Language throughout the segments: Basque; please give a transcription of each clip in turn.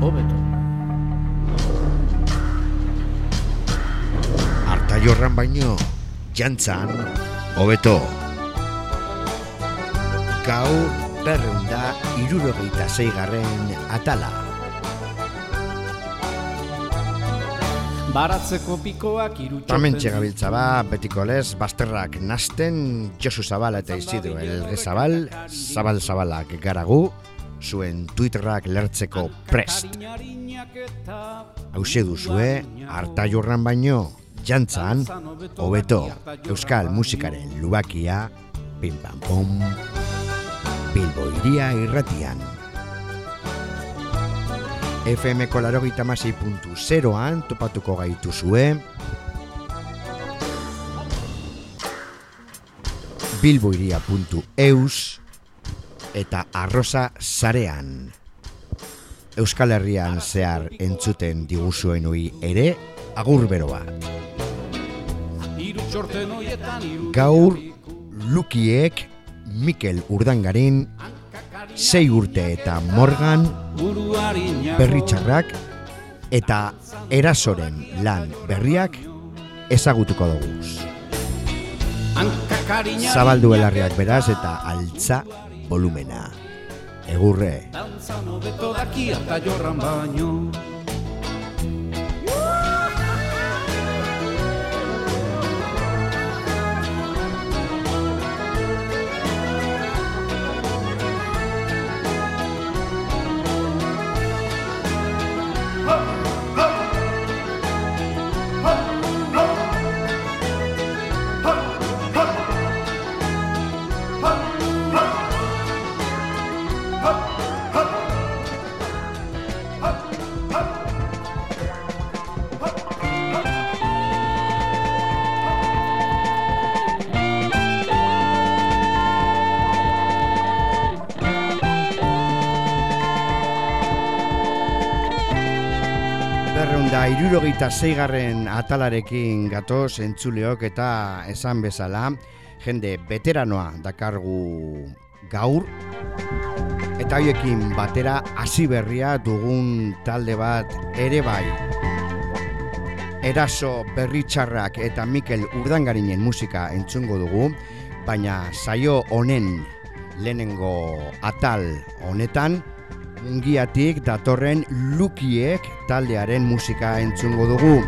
hobeto. Arta jorran baino, jantzan, hobeto. Gau berreunda irurogeita zeigarren atala. Baratzeko pikoak irutxoten... Tamentxe gabiltza ba, betiko lez, basterrak nasten, Josu Zabala eta Isidro Elge Zabal, Zabal Zabalak garagu, zuen Twitterrak lertzeko prest. Hauze duzue, harta jorran baino, jantzan, hobeto, euskal musikaren lubakia, pim pam pom, Bilbo iria irratian. FM kolarogita puntu zeroan topatuko gaitu zue. bilboiria.eus eta arroza zarean. Euskal Herrian zehar entzuten diguzuen ui ere, agur bero bat. Gaur, Lukiek, Mikel Urdangarin, sei urte eta Morgan, berritxarrak, eta erasoren lan berriak ezagutuko dugu. Zabaldu elarriak beraz eta altza volumena. Egurre. Danza hobeto daki eta jorran baino zeigarren atalarekin gatoz entzuleok eta esan bezala jende veteranoa dakargu gaur. Eta hoiekin batera hasi berria dugun talde bat ere bai. Eraso Berritxarrak eta Mikel Urdangarinen musika entzungo dugu baina saio honen lehenengo atal honetan Mungiatik datorren Lukiek taldearen musika entzungo dugu.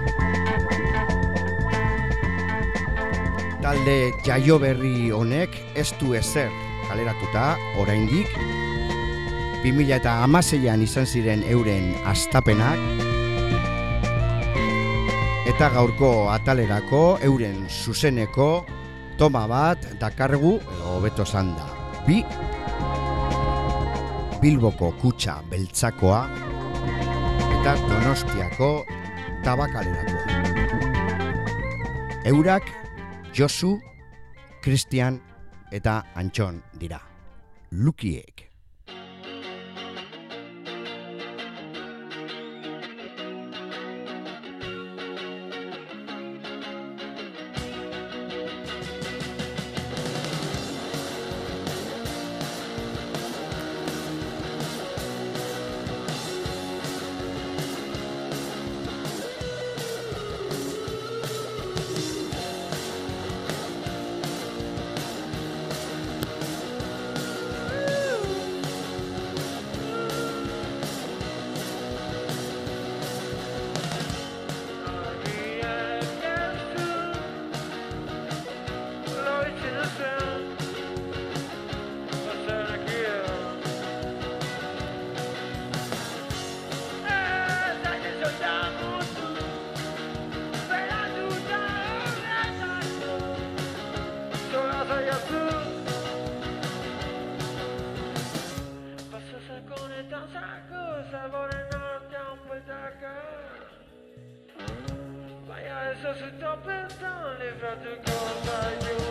Talde jaio berri honek ez du ezer kaleratuta oraindik 2000 eta amaseian izan ziren euren astapenak eta gaurko atalerako euren zuzeneko toma bat dakargu edo hobeto zanda. Bi Bilboko kutsa beltzakoa eta Donostiako tabakalerako. Eurak Josu, Christian eta Antxon dira. Lukiek. se tempête dans les vins de campagne.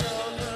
no, no.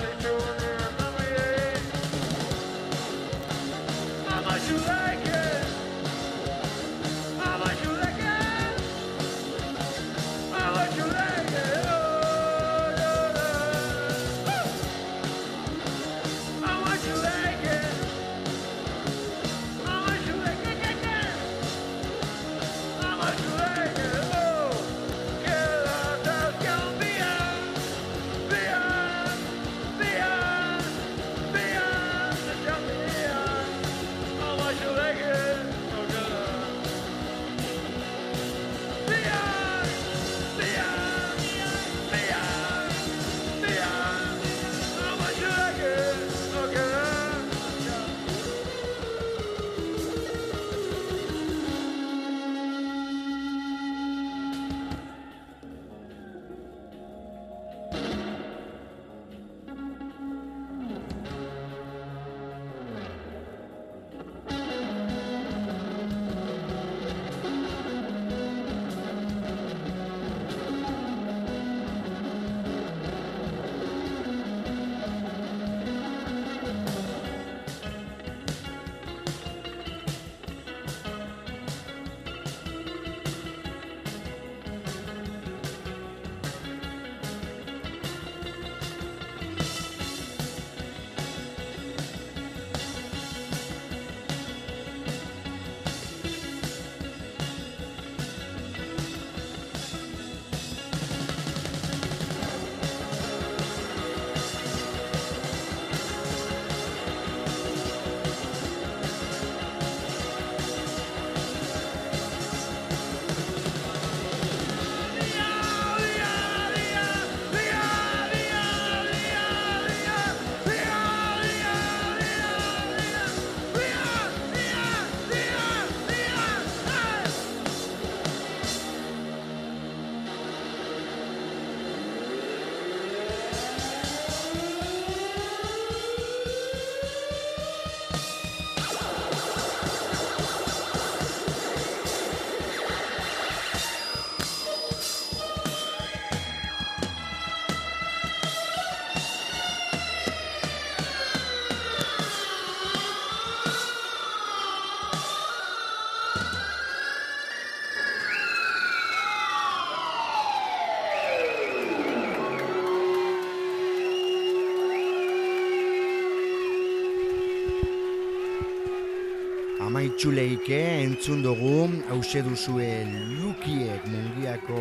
Itxuleike entzun dugu hause duzue lukiek mungiako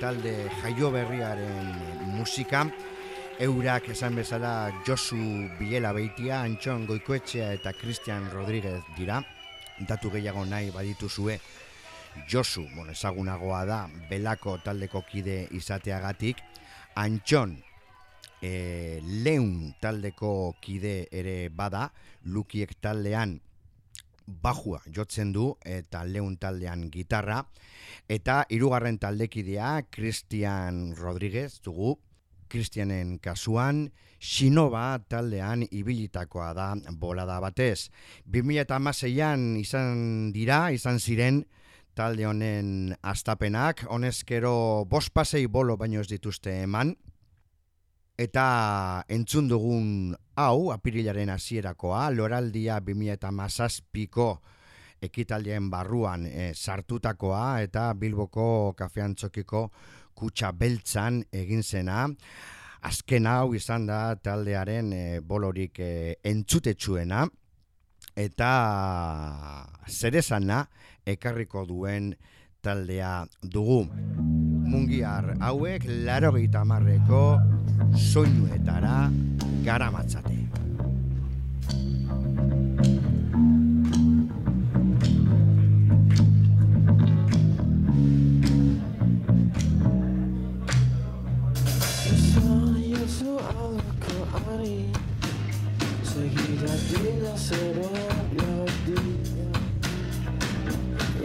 talde jaio berriaren musika. Eurak esan bezala Josu Biela Beitia, Antxon Goikoetxea eta Christian Rodríguez dira. Datu gehiago nahi baditu zue Josu, bon, ezagunagoa da belako taldeko kide izateagatik. Antxon e, leun taldeko kide ere bada lukiek taldean bajua jotzen du eta leun taldean gitarra. Eta hirugarren taldekidea Cristian Rodríguez dugu. Cristianen kasuan Sinoba taldean ibilitakoa da bolada batez. 2016an izan dira izan ziren talde honen astapenak honezkero bost pasei bolo baino ez dituzte eman Eta entzun dugun hau, apirilaren hasierakoa loraldia 2008ko ekitaldien barruan e, sartutakoa eta bilboko kafean txokiko kutsa beltzan egin zena. Azken hau izan da taldearen e, bolorik e, entzutetsuena eta zerezana ekarriko duen taldea dugu. Mungiar hauek laro marreko soinuetara gara matzate. Seguida de será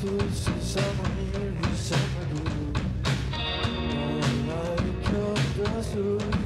someone here who's suffered. And I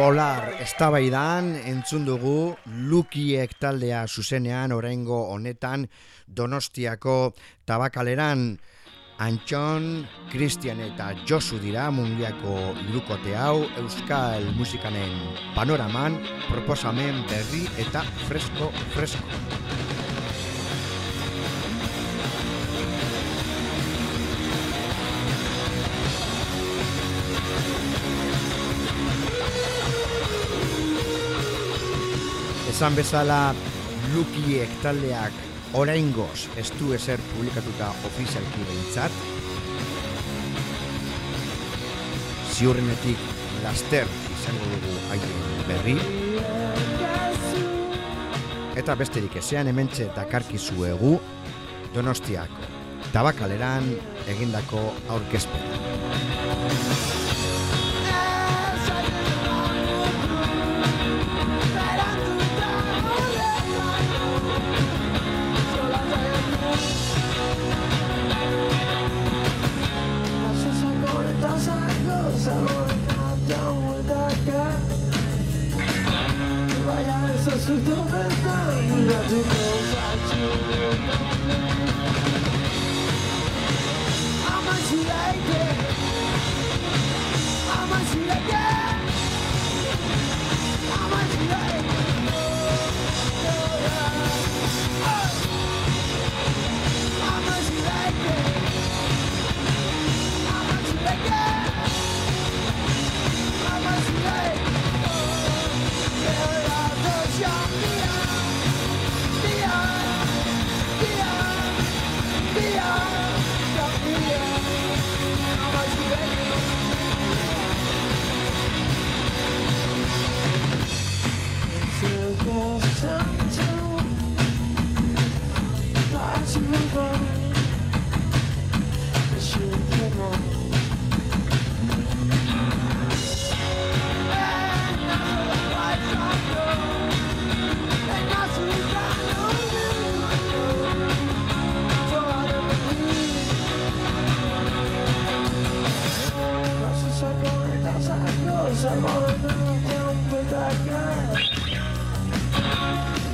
Polar eztabaidan entzun dugu Lukiek taldea zuzenean oraingo honetan Donostiako tabakaleran Antxon, Christian eta Josu dira mundiako irukote hau Euskal Musikanen panoraman proposamen berri eta fresko fresko. Esan bezala Lukiek taldeak oraingoz ez du ezer publikatuta ofizialki behintzat. Ziurrenetik laster izango dugu haien berri. Eta besterik ezean hementxe dakarkizuegu Donostiako tabakaleran egindako aurkezpena.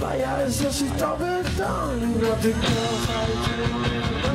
Maar ja, ze zit alweer dan dat ik wel ga je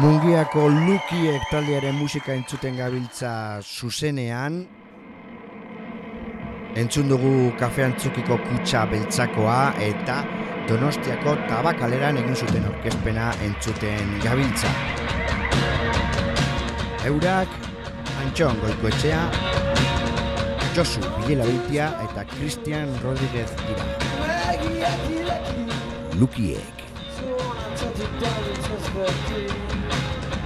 Mungiako Lukiek taldearen musika entzuten gabiltza zuzenean. Entzun dugu kafean txukiko kutsa beltzakoa eta Donostiako tabakaleran egin zuten orkezpena entzuten gabiltza. Eurak, Antxon Goikoetxea, Josu Bilela eta Christian Rodríguez dira. Lukiek.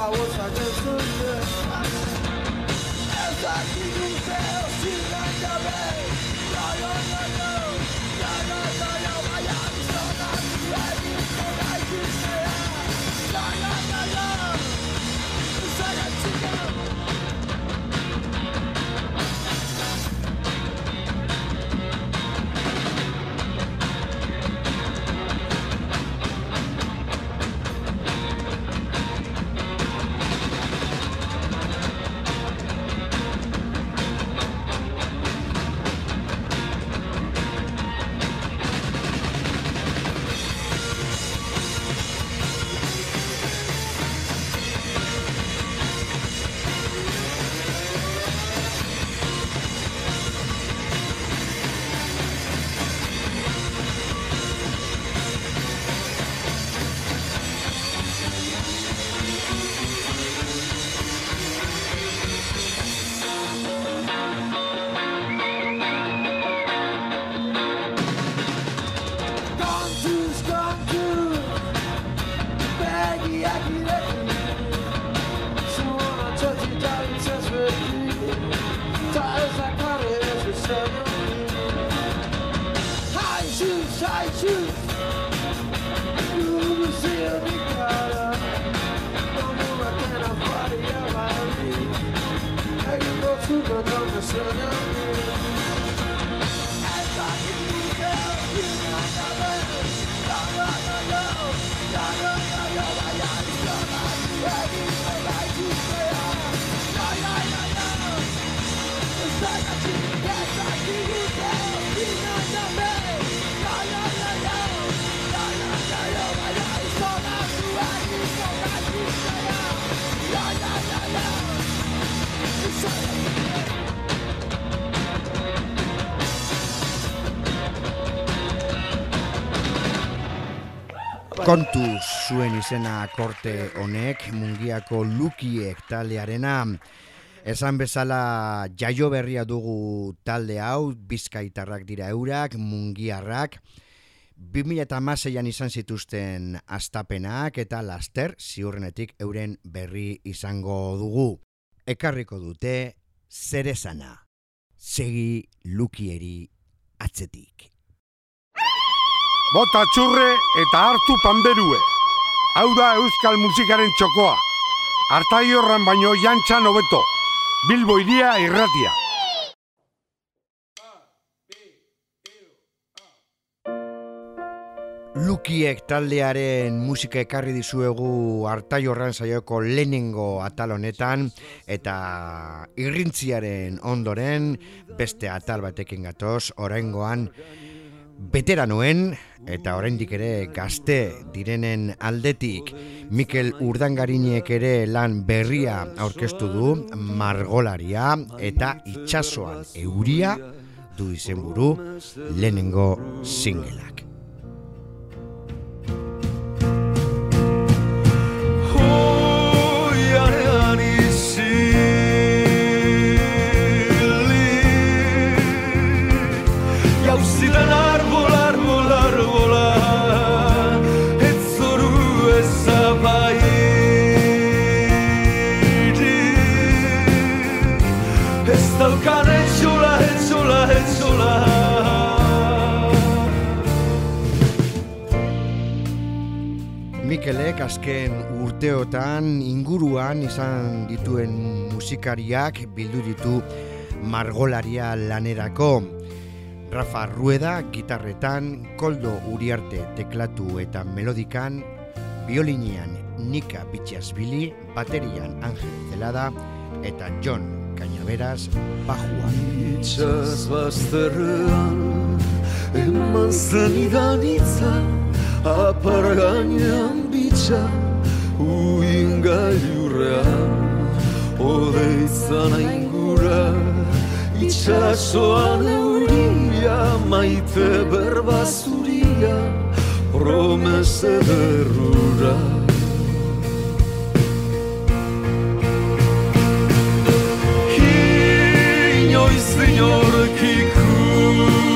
I was a desert. As I Sugar. Kontu zuen izena korte honek mungiako lukiek taldearena. Esan bezala jaio berria dugu talde hau bizkaitarrak dira eurak mungiarrak. 2006an izan zituzten astapenak eta laster ziurrenetik euren berri izango dugu. Ekarriko dute zerezana segi lukieri atzetik bota txurre eta hartu panderue. Hau da euskal musikaren txokoa. Artai horran baino jantxan hobeto. Bilbo iria irratia. Lukiek taldearen musika ekarri dizuegu artai horran saioko lehenengo atal honetan eta irrintziaren ondoren beste atal batekin gatoz oraingoan veteranoen eta oraindik ere gazte direnen aldetik Mikel Urdangarinek ere lan berria aurkeztu du margolaria eta itsasoan euria du izenburu lehenengo singelak. Mikelek azken urteotan inguruan izan dituen musikariak bildu ditu margolaria lanerako. Rafa Rueda gitarretan, Koldo Uriarte teklatu eta melodikan, biolinian Nika Bitxasbili, baterian Angel Zelada eta John Cañaveras bajuan. Itxas bazterrean, eman zen idanitza, apar gainean bitxa, uin gailurrean, odeizan aingura, itxasoan euria, maite berbazuria, promese derrura. Inoiz inork ikusi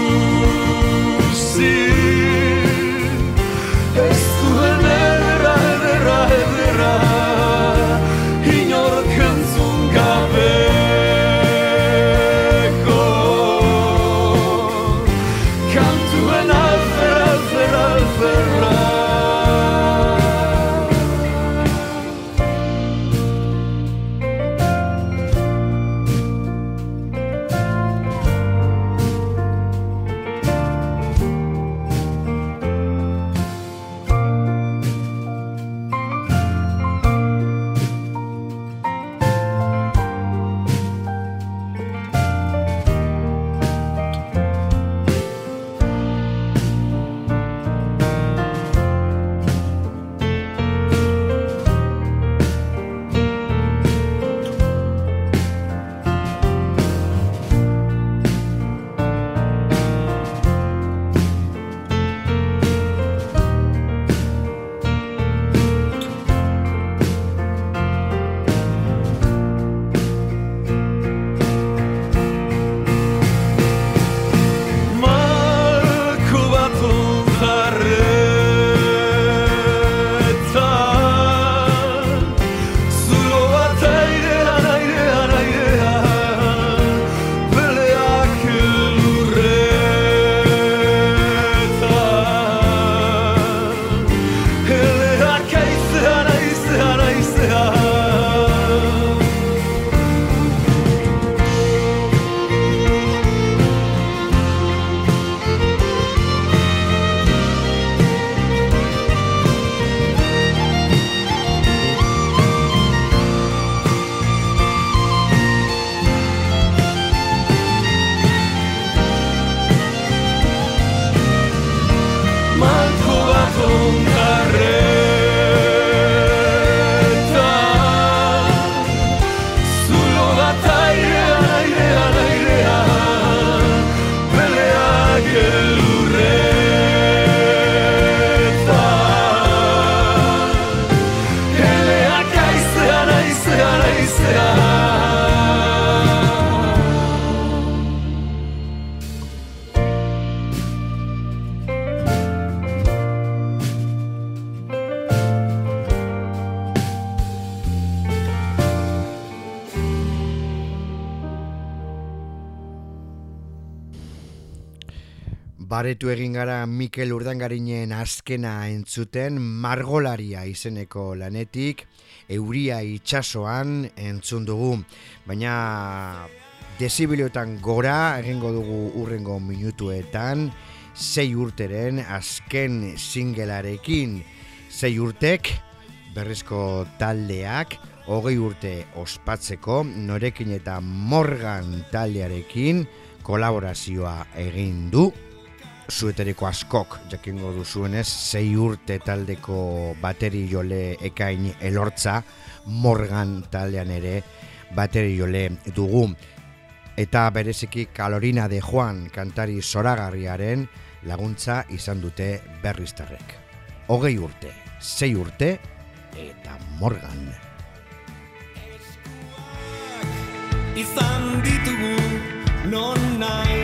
Baretu egin gara Mikel Urdangarinen azkena entzuten margolaria izeneko lanetik euria itsasoan entzun dugu. Baina desibiliotan gora egingo dugu urrengo minutuetan sei urteren azken singelarekin sei urtek berrizko taldeak hogei urte ospatzeko norekin eta Morgan taldearekin kolaborazioa egin du zueteriko askok jakingo duzuenez sei urte taldeko bateri jole ekain elortza Morgan taldean ere bateri jole dugu eta bereziki Kalorina de Juan kantari zoragarriaren laguntza izan dute berriztarrek. Hogei urte, sei urte eta Morgan. izan ditugu non nahi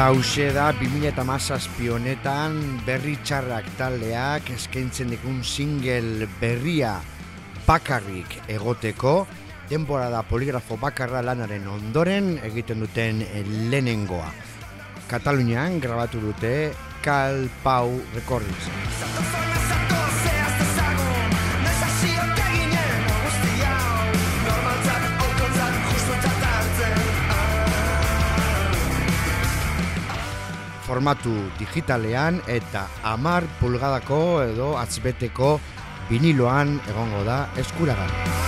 Eta hause da 2008 honetan berri txarrak taldeak eskaintzen dikun single berria bakarrik egoteko denbora da poligrafo bakarra lanaren ondoren egiten duten lehenengoa. Katalunian grabatu dute Cal Pau Records. Formatu digitalean eta amar pulgadako edo atzbeteko viniloan egongo da eskuragan.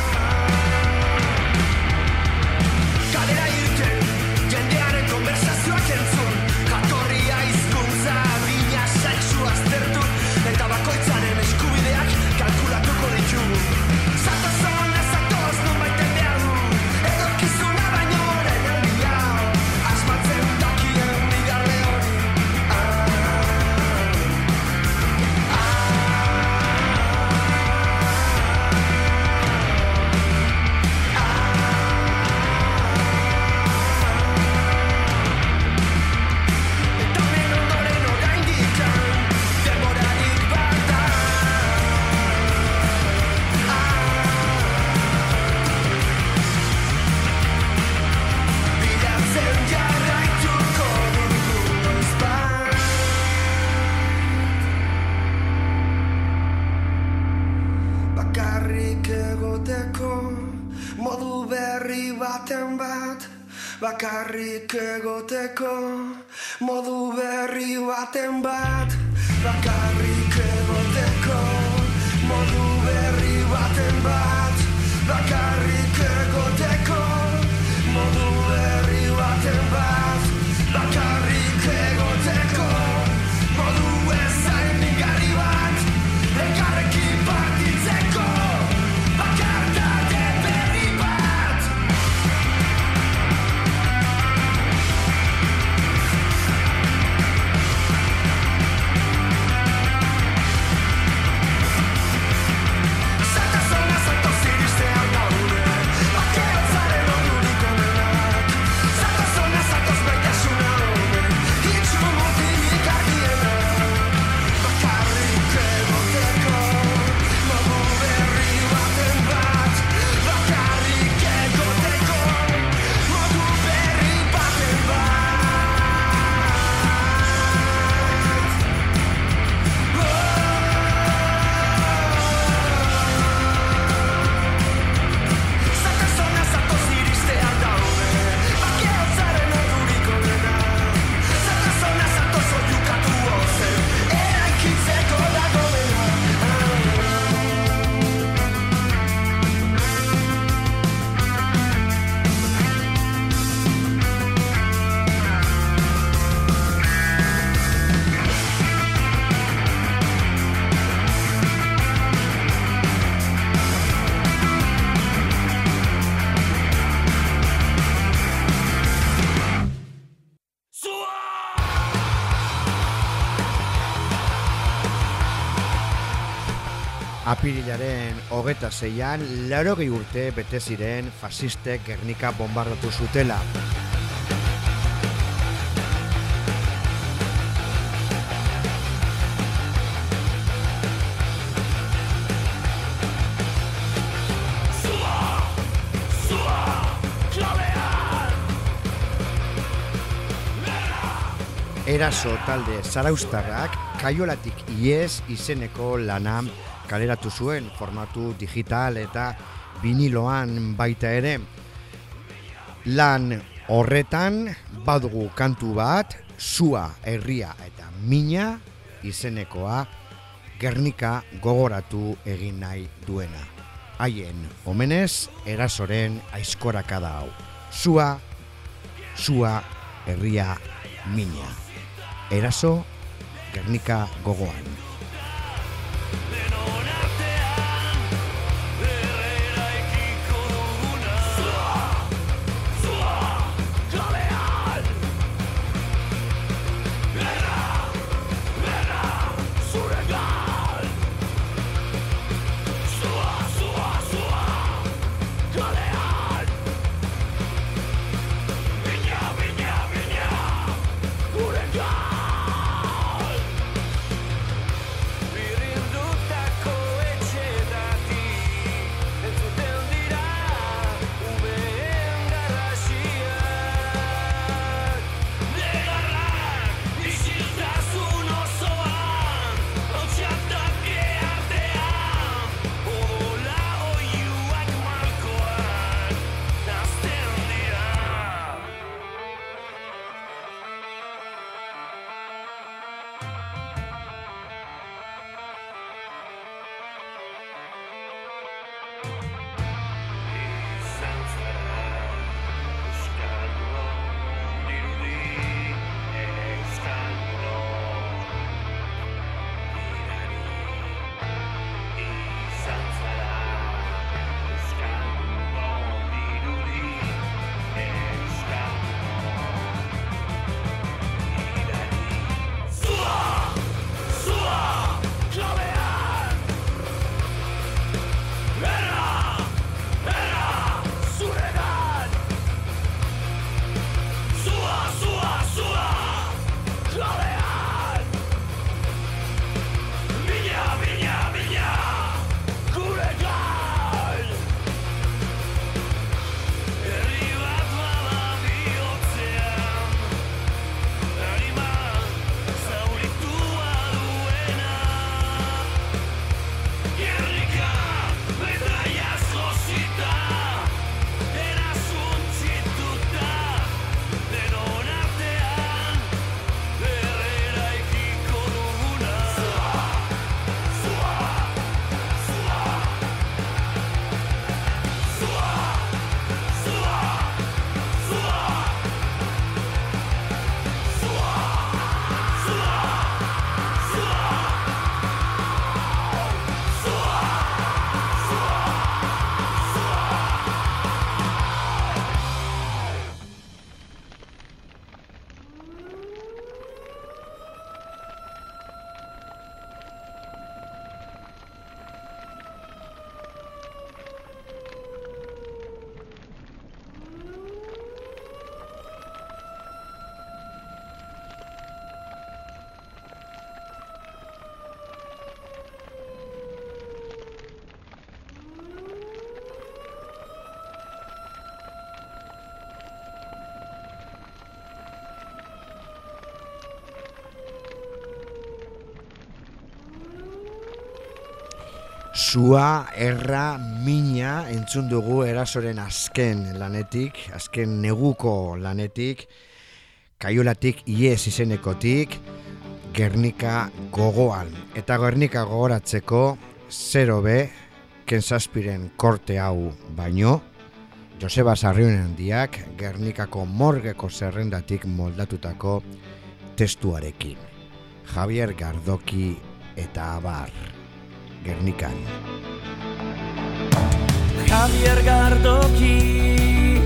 Apirilaren hogeta zeian, larogei urte bete ziren fasistek Gernika bombardatu zutela. Eraso talde zaraustarrak kaiolatik iez izeneko lana kaleratu zuen formatu digital eta viniloan baita ere. Lan horretan badugu kantu bat, sua, herria eta mina izenekoa Gernika gogoratu egin nahi duena. Haien omenez erasoren aizkoraka da hau. Sua, sua, herria, mina. Eraso Gernika gogoan. Sua, erra, mina entzun dugu erasoren azken lanetik, azken neguko lanetik, kaiolatik iez izenekotik, Gernika gogoan. Eta Gernika gogoratzeko, zero be, kentzazpiren korte hau baino, Joseba Sarrioen handiak Gernikako morgeko zerrendatik moldatutako testuarekin. Javier Gardoki eta Abar. Gernikan. Javier Gardoki,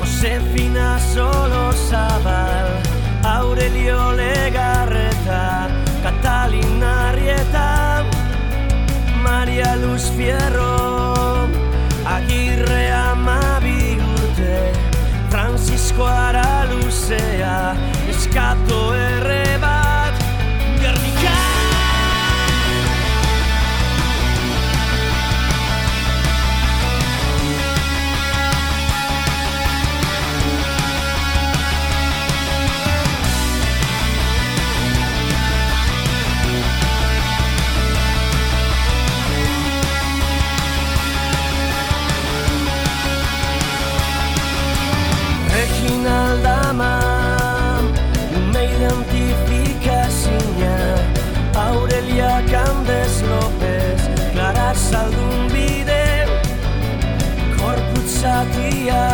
Josefina Solozabal, Aurelio Legarreta, Catalina Arrieta, Maria Luz Fierro, Agirre Amabigurte, Francisco Araluzea, Eskato erre Aurelia Candes López Clara Saldun bide Korputzatiak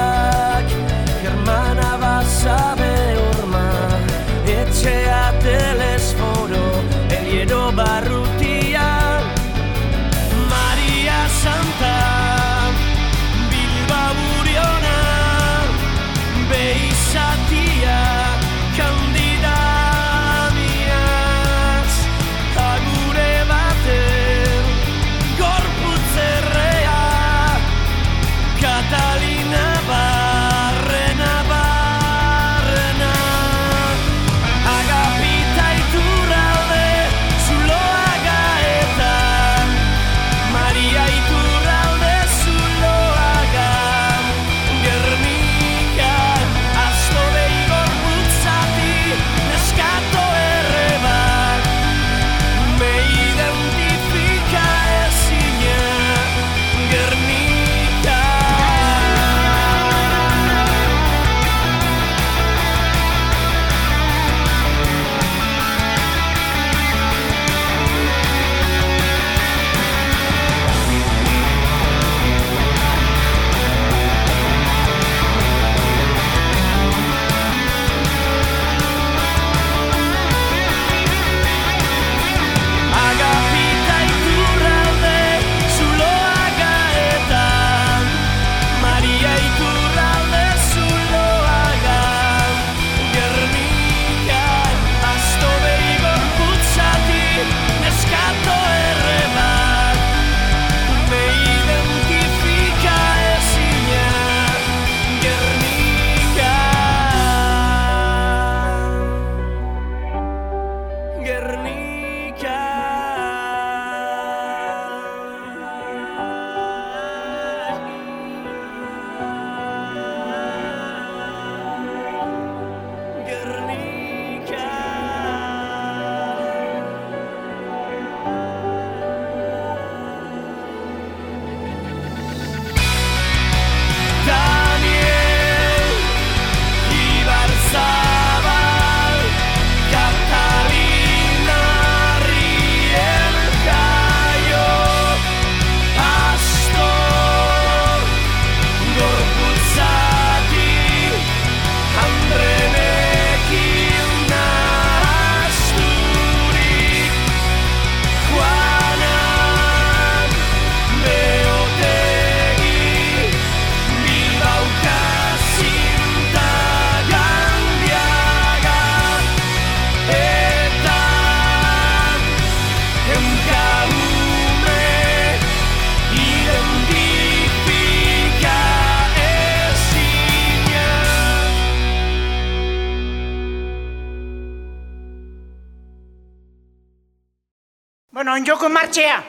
Bueno, onjoko martxea!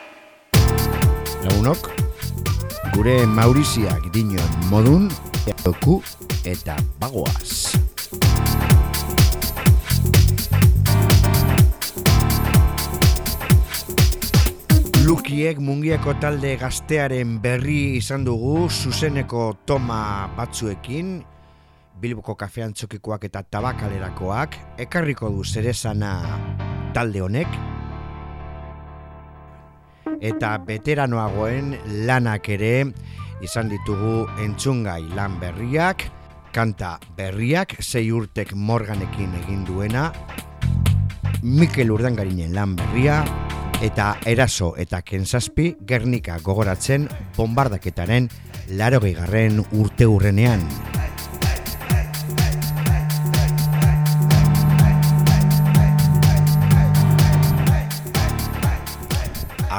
Lagunok, gure Mauriziak dinon modun, eoku eta bagoaz. Lukiek mungieko talde gaztearen berri izan dugu zuzeneko toma batzuekin Bilboko kafean txokikoak eta tabakalerakoak ekarriko du zerezana talde honek eta veteranoagoen lanak ere izan ditugu entzungai lan berriak, kanta berriak, sei urtek morganekin egin duena, Mikel Urdangarinen lan berria, eta eraso eta kenzazpi Gernika gogoratzen bombardaketaren laro garren urte hurrenean.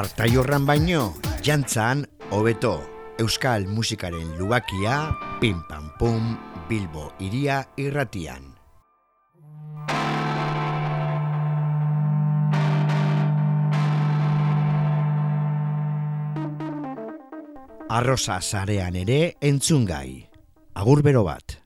Artaiorran baino, jantzan, hobeto, euskal musikaren lubakia, pim pam pum, Bilbo iria irratian. Arrosa sarean ere entzungai. Agur bero bat.